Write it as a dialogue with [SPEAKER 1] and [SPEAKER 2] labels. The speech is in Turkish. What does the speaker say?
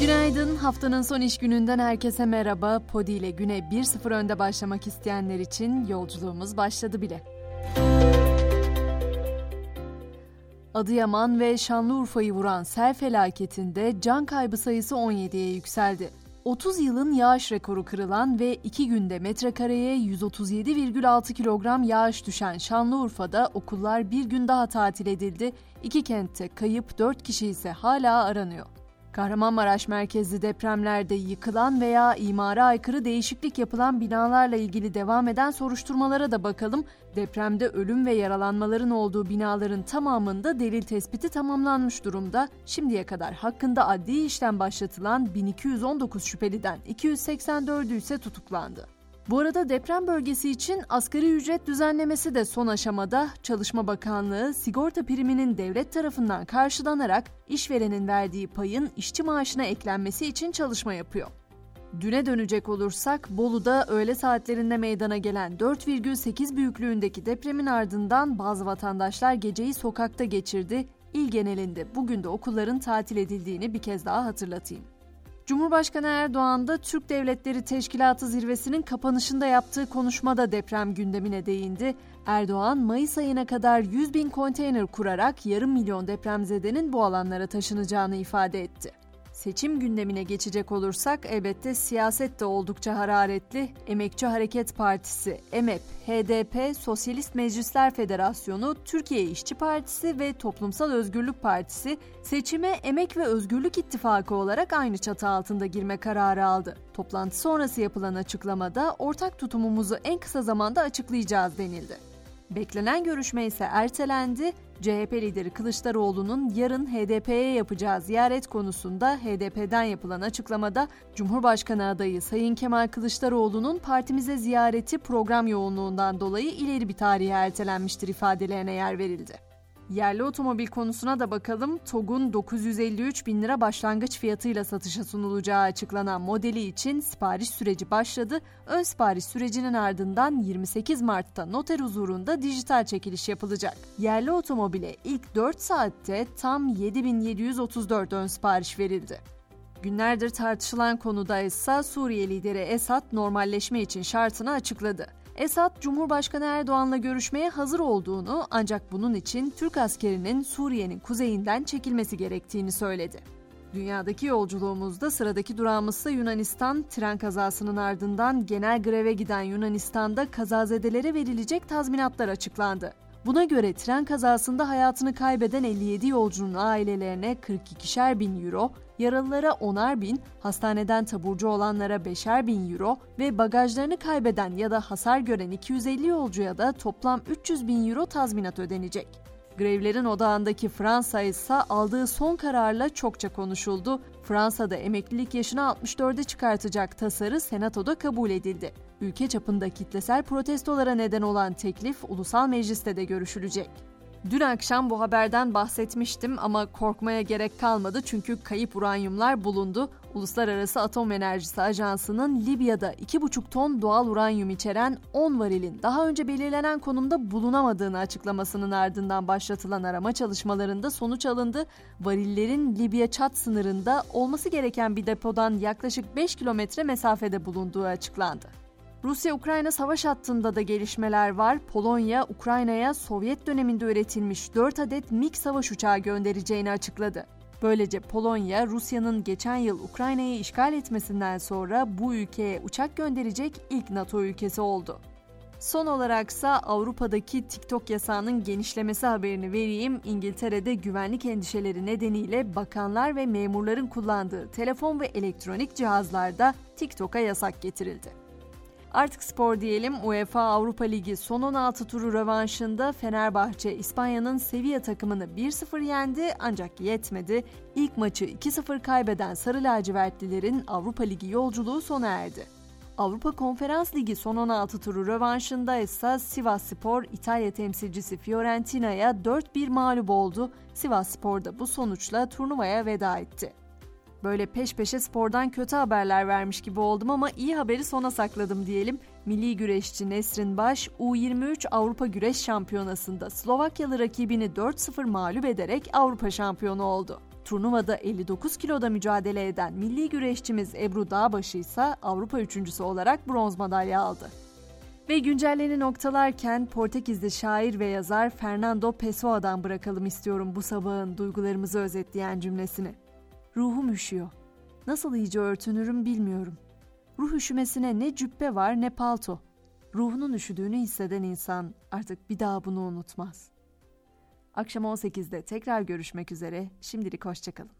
[SPEAKER 1] Günaydın. Haftanın son iş gününden herkese merhaba. Podi ile güne 1-0 önde başlamak isteyenler için yolculuğumuz başladı bile. Adıyaman ve Şanlıurfa'yı vuran sel felaketinde can kaybı sayısı 17'ye yükseldi. 30 yılın yağış rekoru kırılan ve 2 günde metrekareye 137,6 kilogram yağış düşen Şanlıurfa'da okullar bir gün daha tatil edildi. İki kentte kayıp 4 kişi ise hala aranıyor. Kahramanmaraş merkezli depremlerde yıkılan veya imara aykırı değişiklik yapılan binalarla ilgili devam eden soruşturmalara da bakalım. Depremde ölüm ve yaralanmaların olduğu binaların tamamında delil tespiti tamamlanmış durumda. Şimdiye kadar hakkında adli işlem başlatılan 1219 şüpheliden 284'ü ise tutuklandı. Bu arada deprem bölgesi için asgari ücret düzenlemesi de son aşamada. Çalışma Bakanlığı sigorta priminin devlet tarafından karşılanarak işverenin verdiği payın işçi maaşına eklenmesi için çalışma yapıyor. Düne dönecek olursak Bolu'da öğle saatlerinde meydana gelen 4,8 büyüklüğündeki depremin ardından bazı vatandaşlar geceyi sokakta geçirdi. İl genelinde bugün de okulların tatil edildiğini bir kez daha hatırlatayım. Cumhurbaşkanı Erdoğan da Türk Devletleri Teşkilatı zirvesinin kapanışında yaptığı konuşmada deprem gündemine değindi. Erdoğan, Mayıs ayına kadar 100 bin konteyner kurarak yarım milyon depremzedenin bu alanlara taşınacağını ifade etti. Seçim gündemine geçecek olursak elbette siyaset de oldukça hararetli. Emekçi Hareket Partisi, EMEP, HDP, Sosyalist Meclisler Federasyonu, Türkiye İşçi Partisi ve Toplumsal Özgürlük Partisi seçime Emek ve Özgürlük İttifakı olarak aynı çatı altında girme kararı aldı. Toplantı sonrası yapılan açıklamada ortak tutumumuzu en kısa zamanda açıklayacağız denildi. Beklenen görüşme ise ertelendi. CHP lideri Kılıçdaroğlu'nun yarın HDP'ye yapacağı ziyaret konusunda HDP'den yapılan açıklamada Cumhurbaşkanı adayı Sayın Kemal Kılıçdaroğlu'nun partimize ziyareti program yoğunluğundan dolayı ileri bir tarihe ertelenmiştir ifadelerine yer verildi. Yerli otomobil konusuna da bakalım. TOG'un 953 bin lira başlangıç fiyatıyla satışa sunulacağı açıklanan modeli için sipariş süreci başladı. Ön sipariş sürecinin ardından 28 Mart'ta noter huzurunda dijital çekiliş yapılacak. Yerli otomobile ilk 4 saatte tam 7734 ön sipariş verildi. Günlerdir tartışılan konuda ise Suriye lideri Esad normalleşme için şartını açıkladı. Esad, Cumhurbaşkanı Erdoğan'la görüşmeye hazır olduğunu ancak bunun için Türk askerinin Suriye'nin kuzeyinden çekilmesi gerektiğini söyledi. Dünyadaki yolculuğumuzda sıradaki durağımızsa Yunanistan. Tren kazasının ardından genel greve giden Yunanistan'da kazazedelere verilecek tazminatlar açıklandı. Buna göre tren kazasında hayatını kaybeden 57 yolcunun ailelerine 42'şer bin euro, yaralılara 10'ar bin, hastaneden taburcu olanlara 5'er bin euro ve bagajlarını kaybeden ya da hasar gören 250 yolcuya da toplam 300 bin euro tazminat ödenecek. Grevlerin odağındaki Fransa ise aldığı son kararla çokça konuşuldu. Fransa'da emeklilik yaşını 64'e çıkartacak tasarı Senato'da kabul edildi. Ülke çapında kitlesel protestolara neden olan teklif ulusal mecliste de görüşülecek. Dün akşam bu haberden bahsetmiştim ama korkmaya gerek kalmadı çünkü kayıp uranyumlar bulundu. Uluslararası Atom Enerjisi Ajansı'nın Libya'da 2,5 ton doğal uranyum içeren 10 varilin daha önce belirlenen konumda bulunamadığını açıklamasının ardından başlatılan arama çalışmalarında sonuç alındı. Varillerin Libya-Çat sınırında olması gereken bir depodan yaklaşık 5 kilometre mesafede bulunduğu açıklandı. Rusya-Ukrayna savaş hattında da gelişmeler var. Polonya, Ukrayna'ya Sovyet döneminde üretilmiş 4 adet MiG savaş uçağı göndereceğini açıkladı. Böylece Polonya, Rusya'nın geçen yıl Ukrayna'yı işgal etmesinden sonra bu ülkeye uçak gönderecek ilk NATO ülkesi oldu. Son olaraksa Avrupa'daki TikTok yasağının genişlemesi haberini vereyim. İngiltere'de güvenlik endişeleri nedeniyle bakanlar ve memurların kullandığı telefon ve elektronik cihazlarda TikTok'a yasak getirildi. Artık spor diyelim UEFA Avrupa Ligi son 16 turu rövanşında Fenerbahçe İspanya'nın Sevilla takımını 1-0 yendi ancak yetmedi. İlk maçı 2-0 kaybeden Sarı Lacivertlilerin Avrupa Ligi yolculuğu sona erdi. Avrupa Konferans Ligi son 16 turu rövanşında ise Sivas Spor İtalya temsilcisi Fiorentina'ya 4-1 mağlup oldu. Sivas Spor da bu sonuçla turnuvaya veda etti. Böyle peş peşe spordan kötü haberler vermiş gibi oldum ama iyi haberi sona sakladım diyelim. Milli güreşçi Nesrin Baş, U23 Avrupa Güreş Şampiyonası'nda Slovakyalı rakibini 4-0 mağlup ederek Avrupa şampiyonu oldu. Turnuvada 59 kiloda mücadele eden milli güreşçimiz Ebru Dağbaşı ise Avrupa üçüncüsü olarak bronz madalya aldı. Ve güncelleni noktalarken Portekizli şair ve yazar Fernando Pessoa'dan bırakalım istiyorum bu sabahın duygularımızı özetleyen cümlesini. Ruhum üşüyor. Nasıl iyice örtünürüm bilmiyorum. Ruh üşümesine ne cübbe var ne palto. Ruhunun üşüdüğünü hisseden insan artık bir daha bunu unutmaz. Akşam 18'de tekrar görüşmek üzere. Şimdilik hoşçakalın.